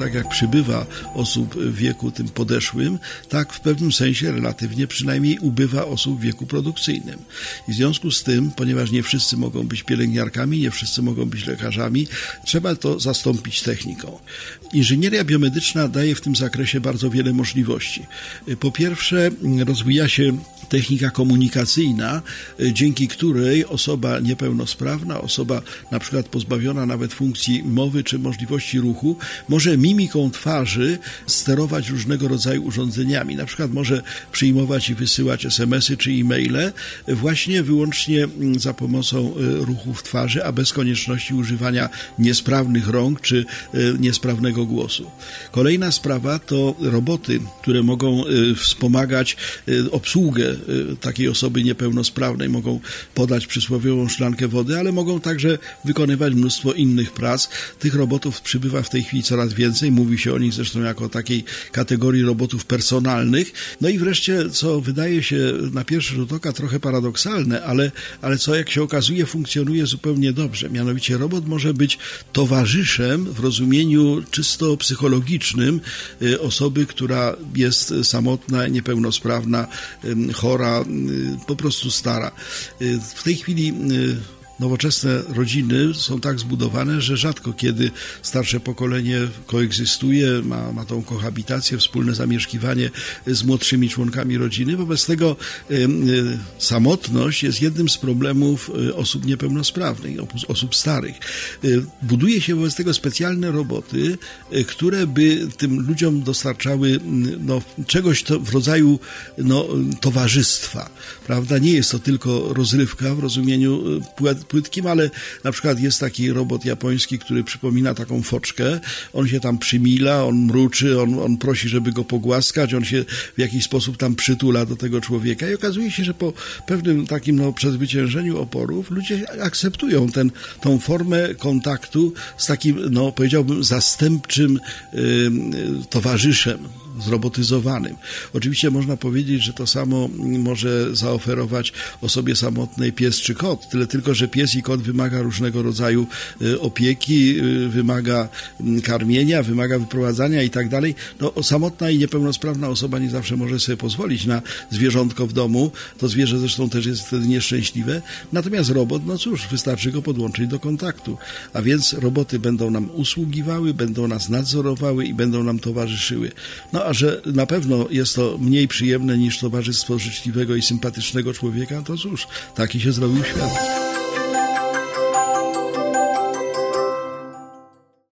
tak jak przybywa osób w wieku tym podeszłym, tak w pewnym sensie relatywnie przynajmniej ubywa osób w wieku produkcyjnym. I w związku z tym, ponieważ nie wszyscy mogą być pielęgniarkami, nie wszyscy mogą być lekarzami, trzeba to zastąpić techniką. Inżynieria biomedyczna daje w tym zakresie bardzo wiele możliwości. Po pierwsze, rozwija się technika komunikacyjna, dzięki której osoba niepełnosprawna, osoba na przykład pozbawiona nawet funkcji mowy czy możliwości ruchu, może mimiką twarzy sterować różnego rodzaju urządzeniami. Na przykład może przyjmować i wysyłać SMS-y czy e-maile właśnie wyłącznie za pomocą e, ruchów twarzy, a bez konieczności używania niesprawnych rąk czy e, niesprawnego głosu. Kolejna sprawa to roboty, które mogą e, wspomagać obsługę takiej osoby niepełnosprawnej, mogą podać przysłowiową szklankę wody, ale mogą także wykonywać mnóstwo innych prac. Tych robotów przybywa w tej chwili coraz więcej więcej. Mówi się o nich zresztą jako takiej kategorii robotów personalnych. No i wreszcie, co wydaje się na pierwszy rzut oka trochę paradoksalne, ale, ale co jak się okazuje funkcjonuje zupełnie dobrze. Mianowicie robot może być towarzyszem w rozumieniu czysto psychologicznym y, osoby, która jest samotna, niepełnosprawna, chora, y, po prostu stara. Y, w tej chwili nowoczesne rodziny są tak zbudowane, że rzadko kiedy starsze pokolenie koegzystuje, ma, ma tą kohabitację, wspólne zamieszkiwanie z młodszymi członkami rodziny. Wobec tego y, samotność jest jednym z problemów y, osób niepełnosprawnych, osób starych. Y, buduje się wobec tego specjalne roboty, które by tym ludziom dostarczały no, czegoś to w rodzaju no, towarzystwa. Prawda? Nie jest to tylko rozrywka w rozumieniu płytkim, ale na przykład jest taki robot japoński, który przypomina taką foczkę. On się tam przymila, on mruczy, on, on prosi, żeby go pogłaskać, on się w jakiś sposób tam przytula do tego człowieka i okazuje się, że po pewnym takim no, przezwyciężeniu oporów ludzie akceptują ten, tą formę kontaktu z takim, no powiedziałbym, zastępczym towarzyszem zrobotyzowanym. Oczywiście można powiedzieć, że to samo może zaoferować osobie samotnej pies czy kot, tyle tylko, że pies i kot wymaga różnego rodzaju y, opieki, y, wymaga mm, karmienia, wymaga wyprowadzania i tak dalej. No, samotna i niepełnosprawna osoba nie zawsze może sobie pozwolić na zwierzątko w domu. To zwierzę zresztą też jest wtedy nieszczęśliwe. Natomiast robot, no cóż, wystarczy go podłączyć do kontaktu. A więc roboty będą nam usługiwały, będą nas nadzorowały i będą nam towarzyszyły. No a że na pewno jest to mniej przyjemne niż towarzystwo życzliwego i sympatycznego człowieka, to cóż, taki się zrobił świat.